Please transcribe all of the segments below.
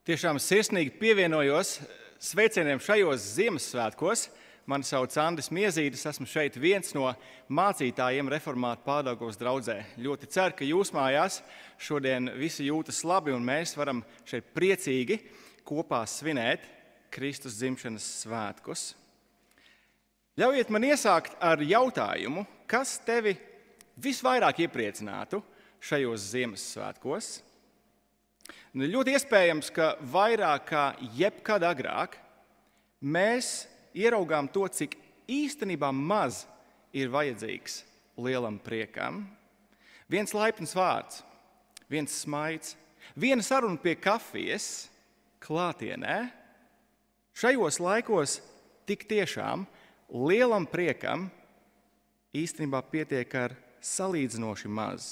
Tiešām sirsnīgi pievienojos sveicieniem šajos Ziemassvētkos. Mani sauc Andris Miezītis, esmu šeit viens no mācītājiem reformātu pārdaugos draudzē. Ļoti ceru, ka jūs mājās šodien visi jūtas labi un mēs varam šeit priecīgi kopā svinēt Kristus dzimšanas svētkus. Ļaujiet man iesākt ar jautājumu, kas tevi visvairāk iepriecinātu šajos Ziemassvētkos? Nu, ļoti iespējams, ka vairāk kā jebkad agrāk mēs ieraugām to, cik īstenībā maz ir vajadzīgs lielam priekam. Viens laipns vārds, viens smaids, viena saruna pie kafijas, klātienē. Šajos laikos tik tiešām lielam priekam īstenībā pietiek ar salīdzinoši maz.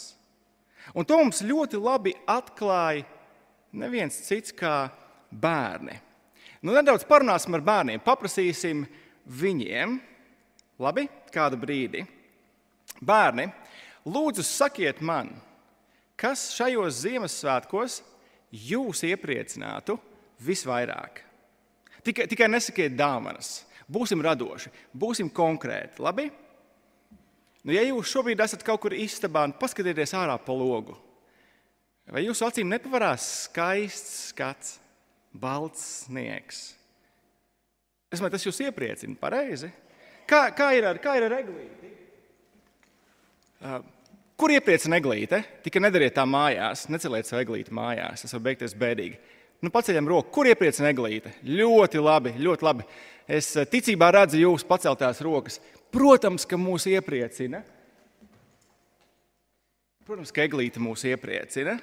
Un to mums ļoti labi atklāja neviens cits kā bērni. Nu, nedaudz parunāsim ar bērniem, paprasīsim viņiem, labi, kādu brīdi. Bērni, lūdzu, sakiet man, kas šajos Ziemassvētkos jūs iepriecinātu visvairāk? Tikai, tikai nesakiet dāvanas, būsim radoši, būsim konkrēti. Labi? Nu, ja jūs šobrīd esat kaut kur istabā, paskatieties ārā pa logu. Vai jūsu acīm nepavarās skaists skats, balts sniegs? Es domāju, tas jūs iepriecina pareizi. Kā, kā, ir ar, kā ir ar eglīti? Uh, kur iepriecina eglīte? Tikai nedariet tā mājās, neceliet savu eglīti mājās. Tas var beigties bēdīgi. Nu, paceļam roku, kur iepriecina eglīte? Ļoti labi, ļoti labi. Es ticībā redzu jūsu paceltās rokas. Protams, ka mūs iepriecina. Protams, ka eglīte mūs iepriecina.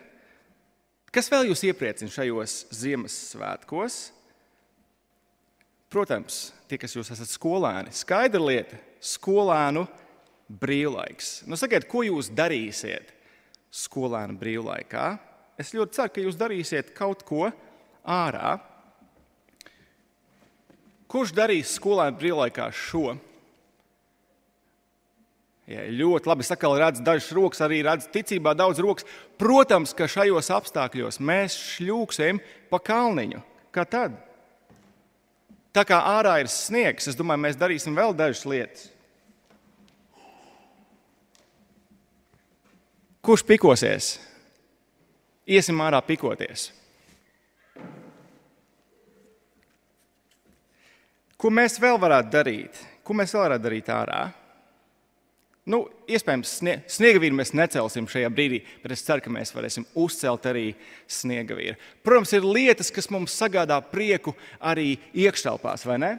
Kas vēl jūs iepriecina šajos Ziemassvētkos? Protams, tie, kas jūs esat skolēni, skaidra lieta - skolēnu brīvlaiks. Nu, sakiet, ko jūs darīsiet skolēnu brīvlaikā? Es ļoti ceru, ka jūs darīsiet kaut ko ārā. Kurš darīs skolēnu brīvlaikā šo? Ja, ļoti labi. Es atkal redzu dažas rokas, arī redzu ticībā daudz rokas. Protams, ka šajos apstākļos mēs šļūksim pa kalniņu. Kā tad? Tā kā ārā ir sniegs, es domāju, mēs darīsim vēl dažas lietas. Kurš pikosies? Iesim ārā pikoties. Ko mēs vēl varētu darīt? Ko mēs vēl varētu darīt ārā? Nu, iespējams, sniegavīru mēs necelsim šajā brīdī, bet es ceru, ka mēs varēsim uzcelt arī sniegavīru. Protams, ir lietas, kas mums sagādā prieku arī iekštelpās, vai ne?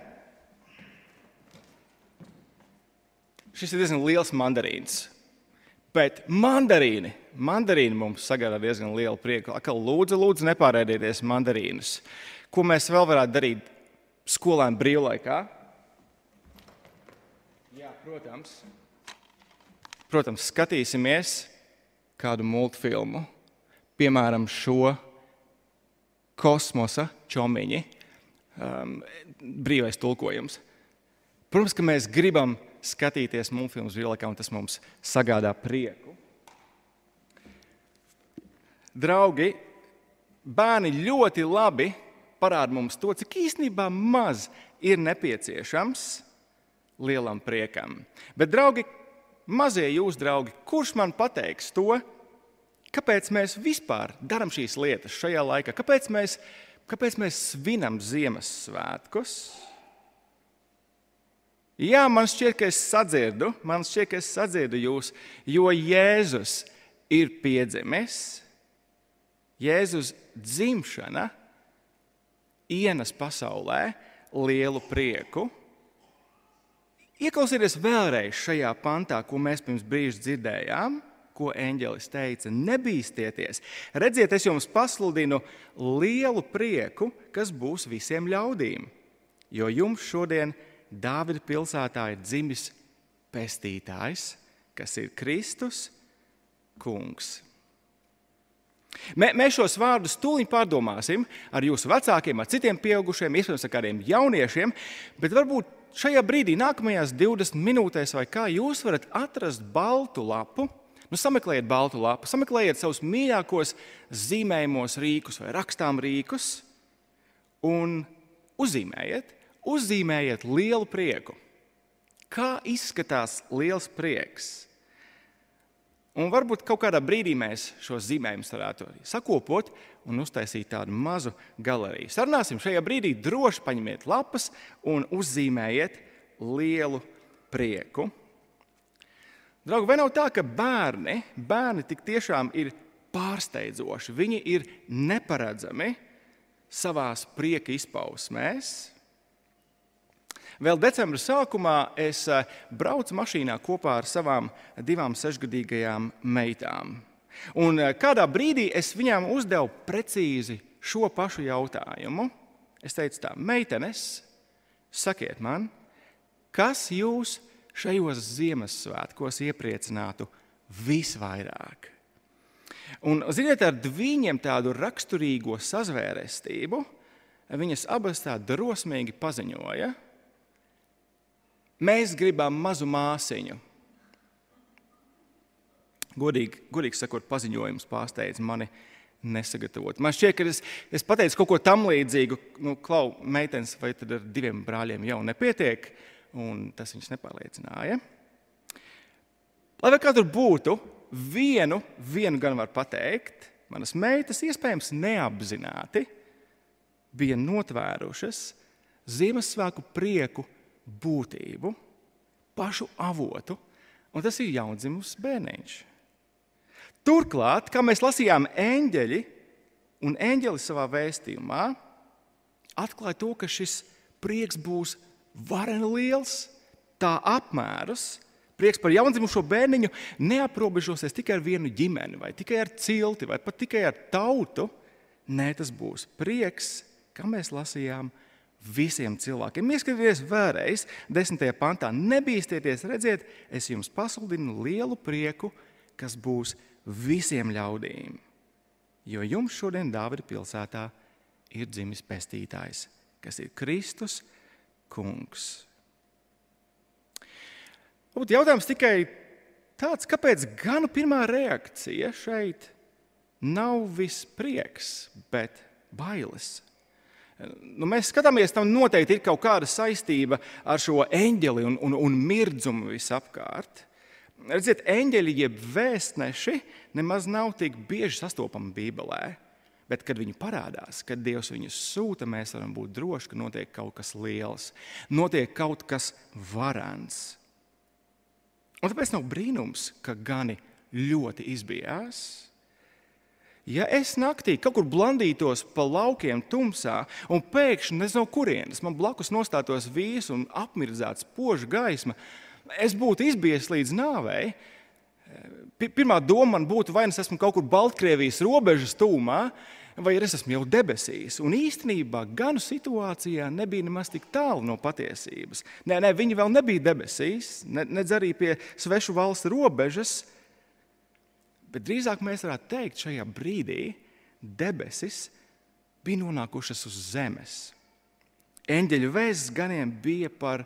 Šis ir diezgan liels mandarīns. Bet mandarīni, mandarīni mums sagādā diezgan lielu prieku. Akal, lūdzu, lūdzu, nepārēdieties mandarīnus. Ko mēs vēl varētu darīt skolēnu brīvlaikā? Jā, protams. Protams, skatīsimies kādu multfilmu, piemēram, šo kosmosa čomiņu, um, brīvais tulkojums. Protams, ka mēs gribam skatīties multfilmu brīvlaikā, un tas mums sagādā prieku. Draugi, bērni ļoti labi parāda mums to, cik īstenībā maz ir nepieciešams lielam priekam. Bet, draugi, mazie jūs draugi, kurš man pateiks to, kāpēc mēs vispār darām šīs lietas šajā laikā? Kāpēc mēs, kāpēc mēs svinam Ziemassvētkus? Jā, man šķiet, ka es sadzirdu, man šķiet, ka es sadzirdu jūs, jo Jēzus ir piedzimis. Jēzus dzimšana ienes pasaulē lielu prieku, Ieklausieties vēlreiz šajā pantā, ko mēs pirms brīža dzirdējām, ko eņģelis teica. Nebīsties! Redziet, es jums pasludinu lielu prieku, kas būs visiem ļaudīm. Jo jums šodien Dāvida pilsētā ir dzimis pestītājs, kas ir Kristus Kungs. Mēs šos vārdus tūlīt pārdomāsim ar jūsu vecākiem, ar citiem pieaugušiem, iespējams, ar kādiem jauniešiem, bet varbūt šajā brīdī, nākamajās 20 minūtēs, vai kā jūs varat atrast baltu lapu, nu, sameklējiet baltu lapu, sameklējiet savus mīļākos zīmējumos rīkus vai rakstām rīkus, un uzzīmējiet, uzzīmējiet lielu prieku. Kā izskatās liels prieks? Un varbūt kaut kādā brīdī mēs šos zīmējumus varētu sakopot un uztaisīt tādu mazu galeriju. Sarunāsim šajā brīdī, droši paņemiet lapas un uzzīmējiet lielu prieku. Draugi, vai nav tā, ka bērni, bērni tik tiešām ir pārsteidzoši, viņi ir neparedzami savā prieka izpausmēs? Vēl decembra sākumā es eh, braucu mašīnā kopā ar savām divām sešgadīgajām meitām. Un eh, kādā brīdī es viņām uzdevu precīzi šo pašu jautājumu. Es teicu, tā, meitenes, sakiet man, kas jūs šajos Ziemassvētkos iepriecinātu visvairāk? Un, ziniet, ar viņiem tādu raksturīgo sazvērestību viņas abas tā drosmīgi paziņoja, mēs gribam mazu māsiņu. Godīgi, godīgi sakot, paziņojums pārsteidz mani nesagatavot. Man šķiet, ka es, es pateicu kaut ko tam līdzīgu, nu, klau, meitenes, vai tad ar diviem brāļiem jau nepietiek, un tas viņus nepārliecināja. Lai kā tur būtu, vienu, vienu gan var pateikt, manas meitas iespējams neapzināti bija notvērušas Ziemassvētku prieku būtību, pašu avotu, un tas ir jaundzimis bērniņš. Turklāt, kā mēs lasījām, eņģeļi un eņģelis savā vēstījumā atklāja to, ka šis prieks būs vareni liels, tā apmērus, Prieks par jaundzimušo bērniņu neaprobežosies tikai ar vienu ģimeni, vai tikai ar cilti, vai pat tikai ar tautu. Nē, tas būs prieks, kā mēs lasījām, visiem cilvēkiem. Ieskatieties vēlreiz, desmitajā pantā. Nebīsties, redziet, es jums pasludinu lielu prieku, kas būs visiem ļaudīm. Jo jums šodien Dāvida pilsētā ir dzimis pestītājs, kas ir Kristus Kungs. Varbūt jautājums tikai tāds, kāpēc gan pirmā reakcija šeit nav viss prieks, bet bailes? Nu, mēs skatāmies, tam noteikti ir kaut kāda saistība ar šo eņģeli un, un, un mirdzumu visapkārt. Redziet, eņģeļi jeb vēstneši nemaz nav tik bieži sastopami Bībelē. Bet, kad viņi parādās, kad Dievs viņus sūta, mēs varam būt droši, ka notiek kaut kas liels, notiek kaut kas varants. Un tāpēc nav brīnums, ka gani ļoti izbijās. Ja es naktī kaut kur blandītos pa laukiem tumsā, un pēkšņi nezinu, kurienes man blakus nostātos vīrs un apmirdzēts poža gaisma, es būtu izbijies līdz nāvei. Pirmā doma man būtu, vai nu es esmu kaut kur Baltkrievijas robežas tūmā, vai es esmu jau debesīs. Un īstenībā ganu situācijā nebija nemaz tik tālu no patiesības. Nē, nē viņi vēl nebija debesīs, ne, nedz arī pie svešu valsts robežas. Bet drīzāk mēs varētu teikt, šajā brīdī debesis bija nonākušas uz zemes. Eņģeļu vēsts ganiem bija par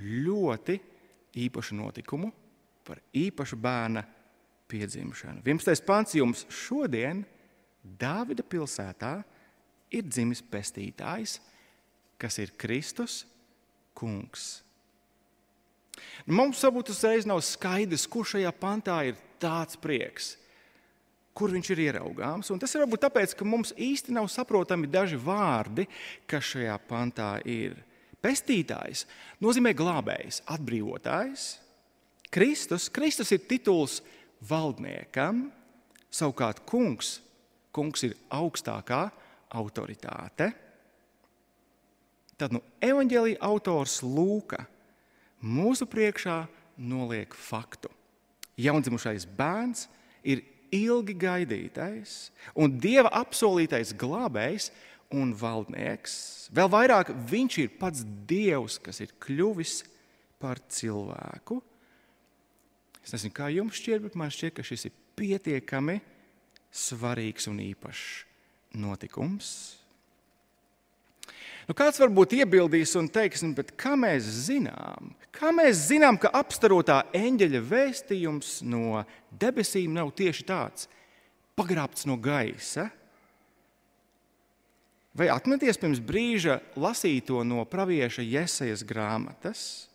ļoti īpašu notikumu, par īpašu bērna piedzimšanu. 11. pāns jums šodien Dāvida pilsētā ir dzimis pestītājs, kas ir Kristus kungs. Nu, mums varbūt uzreiz nav skaidrs, kur šajā pantā ir tāds prieks, kur viņš ir ieraugāms. Un tas ir varbūt tāpēc, ka mums īsti nav saprotami daži vārdi, kas šajā pantā ir. Pestītājs nozīmē glābējs, atbrīvotājs. Kristus, Kristus ir tituls valdniekam, savukārt kungs kungs ir augstākā autoritāte. Tad nu, evanģēlīja autors Lūka mūsu priekšā noliek faktu. Jaundzimušais bērns ir ilgi gaidītais un dieva apsolītais glābējs un valdnieks. Vēl vairāk viņš ir pats dievs, kas ir kļuvis par cilvēku. Es nezinu, kā jums šķiet, bet man šķiet, ka šis ir pietiekami svarīgs un īpašs notikums. Nu, kāds varbūt iebildīs un teiks, nu, kā mēs zinām, kā mēs zinām, ka apstarotā eņģeļa vēstījums no debesīm nav tieši tāds - pagrābts no gaisa? Vai atminaties pirms brīža lasīto no pravieša Jesajas grāmatas?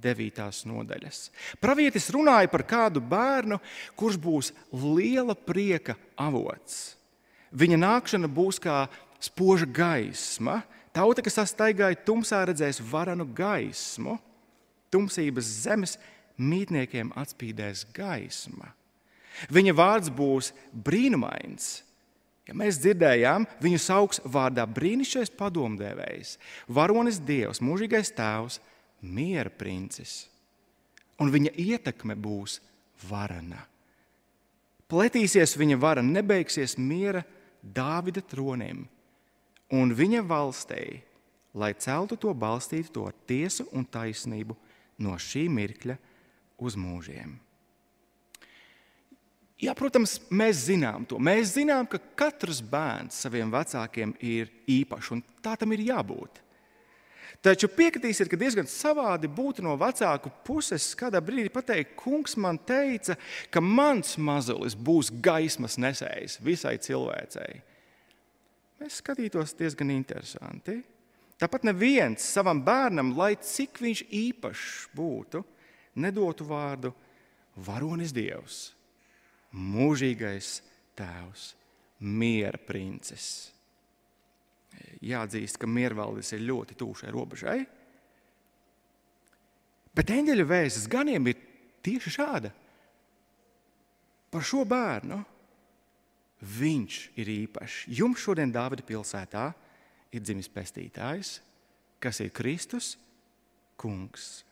9. nodaļas. Pravietis runāja par kādu bērnu, kurš būs liela prieka avots. Viņa nākšana būs kā spoža gaisma. Tauta, kas astaigāja tumsā, redzēs varanu gaismu. Tumsības zemes mītniekiem atspīdēs gaisma. Viņa vārds būs brīnumains Ja mēs dzirdējām, viņu sauc vārdā brīnišķīgais padomdevējs, varonis dievs, mūžīgais tēvs, miera princis. Un viņa ietekme būs varana. Pletīsies viņa vara, nebeigsies miera Dāvida tronim un viņa valstī, lai celtu to balstītu to tiesu un taisnību no šī mirkļa uz mūžiem. Jā, protams, mēs zinām to. Mēs zinām, ka katrs bērns saviem vecākiem ir īpašs, un tā tam ir jābūt. Taču piekritīsiet, ka diezgan savādi būtu no vecāku puses kādā brīdī pateikt, kungs man teica, ka mans mazulis būs gaismas nesējs visai cilvēcei. Mēs skatītos diezgan interesanti. Tāpat neviens savam bērnam, lai cik viņš īpašs būtu, nedotu vārdu varonis Dievs mūžīgais tēvs, miera princis. Jāatzīst, ka miervaldis ir ļoti tūšai robežai. Bet eņģeļa vēsts ganiem ir tieši šāda. Par šo bērnu viņš ir īpašs. Jums šodien Dāvida pilsētā ir dzimis pestītājs, kas ir Kristus, Kungs.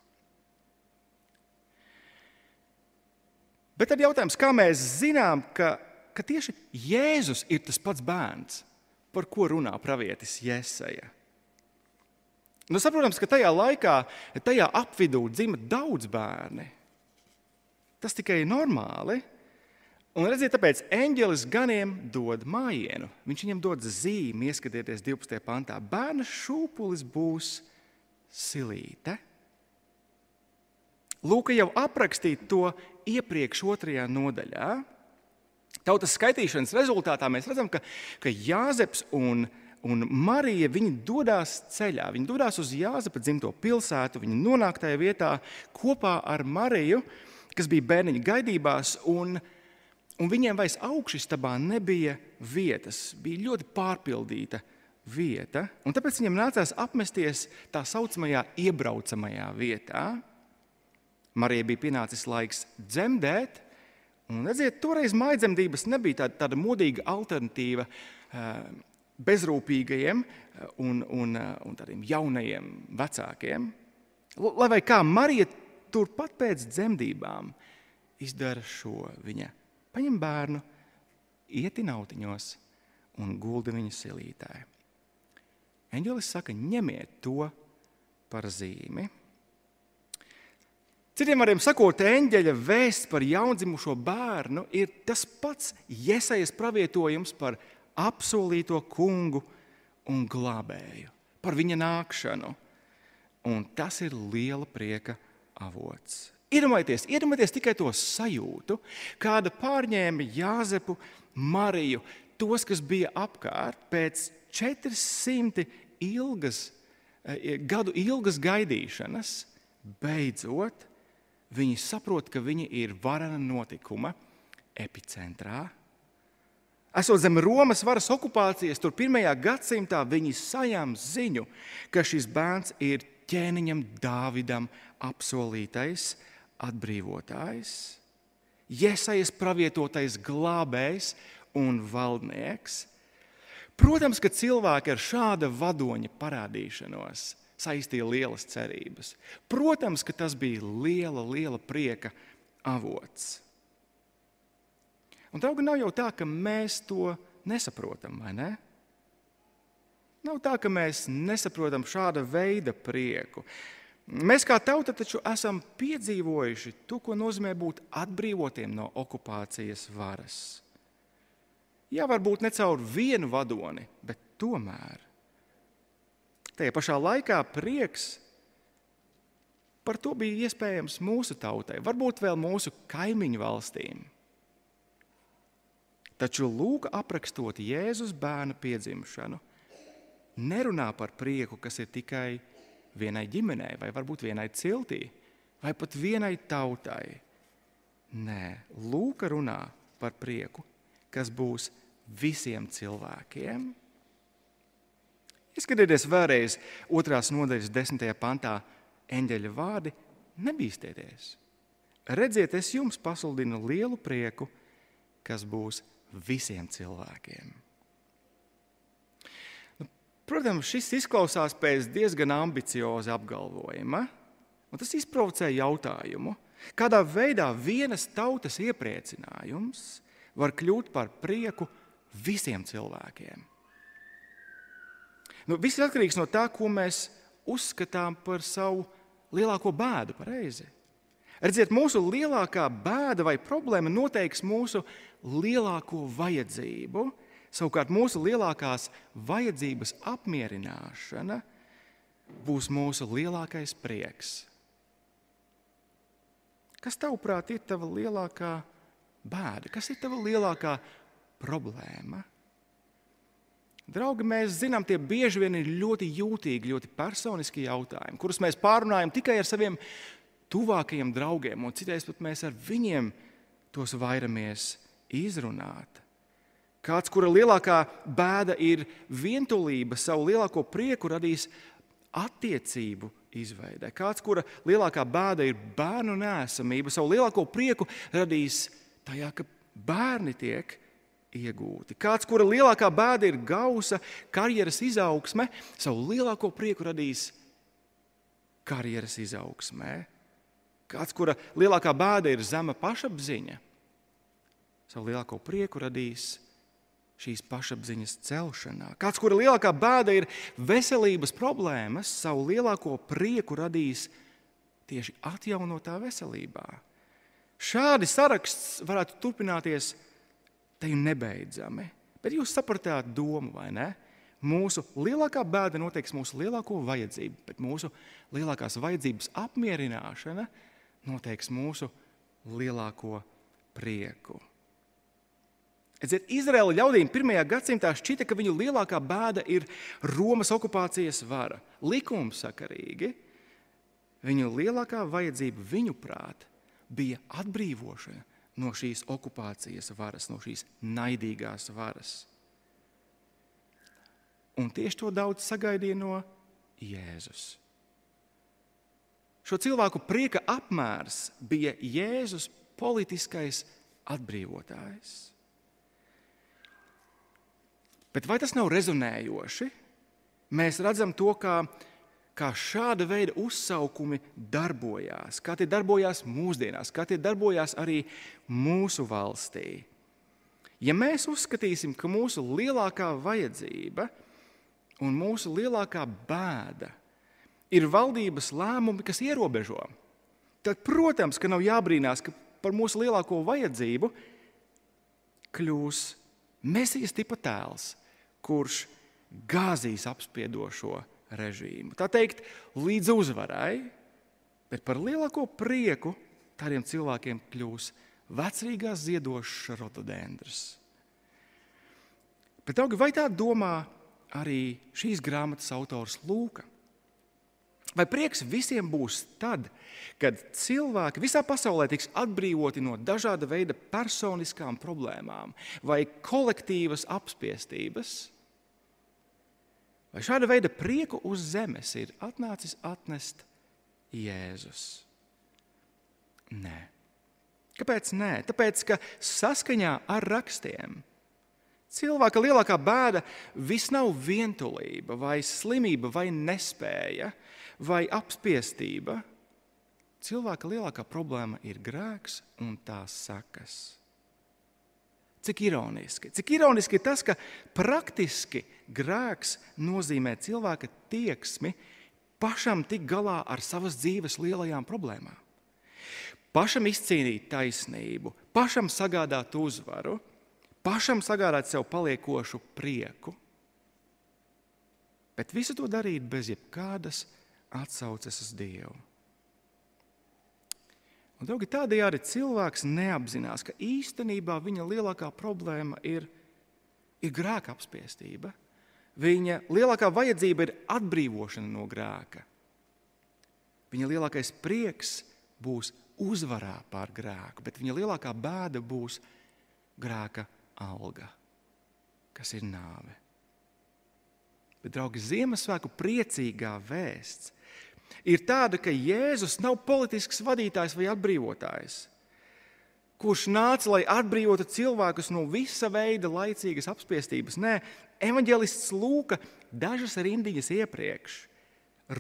Bet tad jautājums, kā mēs zinām, ka, ka tieši Jēzus ir tas pats bērns, par ko runā pravietis Jēzeja? Nu, saprotams, ka tajā laikā, tajā apvidū dzima daudz bērni. Tas tikai ir normāli. Un redziet, tāpēc eņģelis ganiem dod mājienu. Viņš viņam dod zīmi, ieskatieties 12. pantā. Bērna šūpulis būs silīte. Lūka jau aprakstīja to iepriekš otrajā nodaļā. Tautas skaitīšanas rezultātā mēs redzam, ka, ka Jāzeps un, un Marija dodas ceļā. Viņi dodas uz Jāzepa dzimto pilsētu, viņi nonāk tajā vietā kopā ar Mariju, kas bija bērniņa gaidībās. Un, un viņiem vairs augšstabā nebija vietas, bija ļoti pārpildīta vieta. Tāpēc viņiem nācās apmesties tā saucamajā iebraucamajā vietā. Marijai bija pienācis laiks dzemdēt. Un, redziet, toreiz maidzemdības nebija tāda, tāda modīga alternatīva eh, bezrūpīgajiem eh, un, un, eh, un tādiem jaunajiem vecākiem. Lai vai kā Marija turpat pēc dzemdībām izdara šo viņa. Paņem bērnu, iet nautiņos un gulda viņa silītē. Eņģelis saka, ņemiet to par zīmi. Citiem vārdiem sakot, eņģeļa vēsts par jaundzimušo bērnu ir tas pats iesaistīts pravietojums par apsolīto kungu un glābēju, par viņa nākšanu. Un tas ir liela prieka avots. Iedomājieties, iedomājieties tikai to sajūtu, kāda pārņēma Jāzepu, Mariju, tos, kas bija apkārt pēc 400 ilgas, eh, gadu ilgas gaidīšanas. Beidzot, viņi saprot, ka viņi ir varana notikuma epicentrā. Esot zem Romas varas okupācijas, tur pirmajā gadsimtā viņi sajām ziņu, ka šis bērns ir ķēniņam Dāvidam apsolītais atbrīvotājs, iesaistīts pravietotais glābējs un valdnieks. Protams, ka cilvēki ar šāda vadoņa parādīšanos saistīja lielas cerības. Protams, ka tas bija liela, liela prieka avots. Un draugi, nav jau tā, ka mēs to nesaprotam, vai ne? Nav tā, ka mēs nesaprotam šāda veida prieku. Mēs kā tauta taču esam piedzīvojuši to, ko nozīmē būt atbrīvotiem no okupācijas varas. Jā, varbūt ne caur vienu vadoni, bet tomēr. Tajā pašā laikā prieks par to bija iespējams mūsu tautai, varbūt vēl mūsu kaimiņu valstīm. Taču lūk, aprakstot Jēzus bērna piedzimšanu, nerunā par prieku, kas ir tikai vienai ģimenei, vai varbūt vienai ciltī, vai pat vienai tautai. Nē, Lūka runā par prieku, kas būs visiem cilvēkiem. Izskatieties vēlreiz otrās nodaļas desmitajā pantā eņģeļa vārdi - nebīsties. Redziet, es jums pasludinu lielu prieku, kas būs visiem cilvēkiem. Protams, šis izklausās pēc diezgan ambicioza apgalvojuma, un tas izprovocē jautājumu, kādā veidā vienas tautas iepriecinājums var kļūt par prieku visiem cilvēkiem. Nu, viss ir atkarīgs no tā, ko mēs uzskatām par savu lielāko bēdu. Pareizi. Redziet, mūsu lielākā bēda vai problēma noteiks mūsu lielāko vajadzību. Savukārt mūsu lielākās vajadzības apmierināšana būs mūsu lielākais prieks. Kas tavuprāt ir tava lielākā bēda? Kas ir tava lielākā problēma? Draugi, mēs zinām, tie bieži vien ir ļoti jūtīgi, ļoti personiski jautājumi, kurus mēs pārunājam tikai ar saviem tuvākajiem draugiem, un citreiz pat mēs ar viņiem tos vairamies izrunāt. Kāds, kura lielākā bēda ir vientulība, savu lielāko prieku radīs attiecību izveidē. Kāds, kura lielākā bēda ir bērnu nēsamība, savu lielāko prieku radīs tajā, ka bērni tiek iegūti. Kāds, kura lielākā bēda ir gausa, karjeras izaugsme, savu lielāko prieku radīs karjeras izaugsmē. Kāds, kura lielākā bēda ir zema pašapziņa, savu lielāko prieku radīs šīs pašapziņas celšanā. Kāds, kura lielākā bēda ir veselības problēmas, savu lielāko prieku radīs tieši atjaunotā veselībā. Šādi saraksts varētu turpināties te nebeidzami. Bet jūs sapratāt domu, vai ne? Mūsu lielākā bēda noteiks mūsu lielāko vajadzību, bet mūsu lielākās vajadzības apmierināšana noteiks mūsu lielāko prieku. Edziet, Izraēla ļaudīm pirmajā gadsimtā šķita, ka viņu lielākā bēda ir Romas okupācijas vara. Likumsakarīgi viņu lielākā vajadzība, viņuprāt, bija atbrīvošana no šīs okupācijas varas, no šīs naidīgās varas. Un tieši to daudz sagaidīja no Jēzus. Šo cilvēku prieka apmērs bija Jēzus politiskais atbrīvotājs. Bet vai tas nav rezonējoši? Mēs redzam to, kā kā šāda veida uzsaukumi darbojās, kā tie darbojās mūsdienās, kā tie darbojās arī mūsu valstī. Ja mēs uzskatīsim, ka mūsu lielākā vajadzība un mūsu lielākā bēda ir valdības lēmumi, kas ierobežo, tad, protams, ka nav jābrīnās, ka par mūsu lielāko vajadzību kļūs Mēsijas tipa tēls, kurš gāzīs apspiedošo režīmu. Tā teikt, līdz uzvarai, bet par lielāko prieku tādiem cilvēkiem kļūs vecrīgās ziedošas rododendras. Bet, augi, vai tā domā arī šīs grāmatas autors Lūks? Vai prieks visiem būs tad, kad cilvēki visā pasaulē tiks atbrīvoti no dažāda veida personiskām problēmām vai kolektīvas apspiestības? Vai šāda veida prieku uz zemes ir atnācis atnest Jēzus? Nē. Kāpēc? Nē? Tāpēc, ka saskaņā ar rakstiem cilvēka lielākā bēda vis nav vientulība, vai slimība, vai nespēja, vai apspiestība. Cilvēka lielākā problēma ir grēks un tās sekas. Cik ironiski. Cik ironiski ir tas, ka praktiski grēks nozīmē cilvēka tieksmi pašam tikt galā ar savas dzīves lielajām problēmām. Pašam izcīnīt taisnību, pašam sagādāt uzvaru, pašam sagādāt sev paliekošu prieku. Bet visu to darīt bez jebkādas atsauces uz Dievu. Un, draugi, tādējādi cilvēks neapzinās, ka īstenībā viņa lielākā problēma ir, ir grēka apspiestība. Viņa lielākā vajadzība ir atbrīvošana no grēka. Viņa lielākais prieks būs uzvarā pār grēku, bet viņa lielākā bēda būs grēka alga, kas ir nāve. Bet, draugi, Ziemassvētku priecīgā vēsts ir tāda, ka Jēzus nav politisks vadītājs vai atbrīvotājs, kurš nāca, lai atbrīvotu cilvēkus no visa veida laicīgas apspiestības. Nē, evanģēlists Lūka dažas rindiņas iepriekš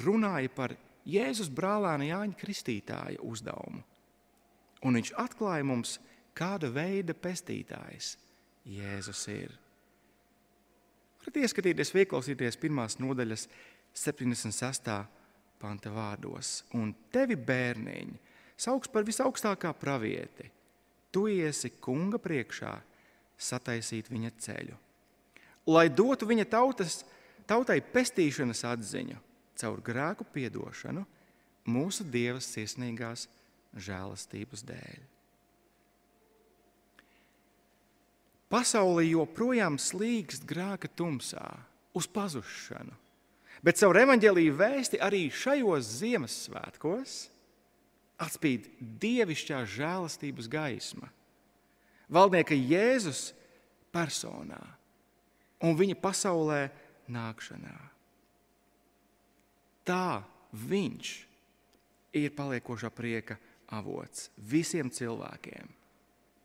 runāja par Jēzus brālēna Jāņa Kristītāja uzdevumu. Un viņš atklāja mums, kāda veida pestītājs Jēzus ir. Varat ieskatīties, ieklausīties pirmās nodaļas 76. Panta vārdos. Un tevi bērniņi sauks par visaugstākā pravieti. Tu iesi kunga priekšā sataisīt viņa ceļu, lai dotu viņa tautas, tautai pestīšanas atziņu caur grēku piedošanu mūsu Dieva sirsnīgās žēlastības dēļ. Pasaule joprojām slīkst grēka tumsā, uz pazušanu, bet caur evaņģēlīju vēsti arī šajos Ziemassvētkos atspīd dievišķā žēlastības gaisma. Valdnieka Jēzus personā un viņa pasaulē nākšanā tā viņš ir paliekošā prieka avots visiem cilvēkiem.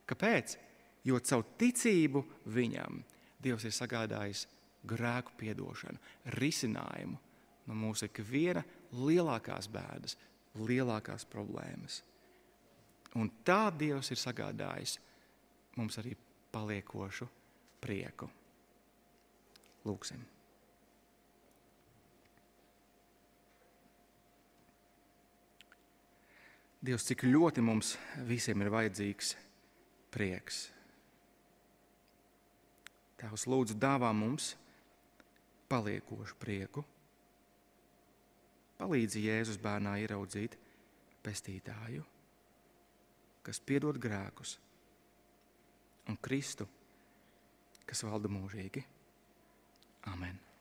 Kāpēc? Jo caur ticību viņam Dievs ir sagādājis grēku piedošanu, risinājumu no mūsu ikviena lielākās bēdas, lielākās problēmas. Un tā Dievs ir sagādājis mums arī paliekošu prieku. Lūksim! Dievs, cik ļoti mums visiem ir vajadzīgs prieks. Tēvs, lūdzu, dāvā mums paliekošu prieku. Palīdzi Jēzus bērnā ieraudzīt pestītāju, kas piedod grēkus, un Kristu, kas valda mūžīgi. Amen!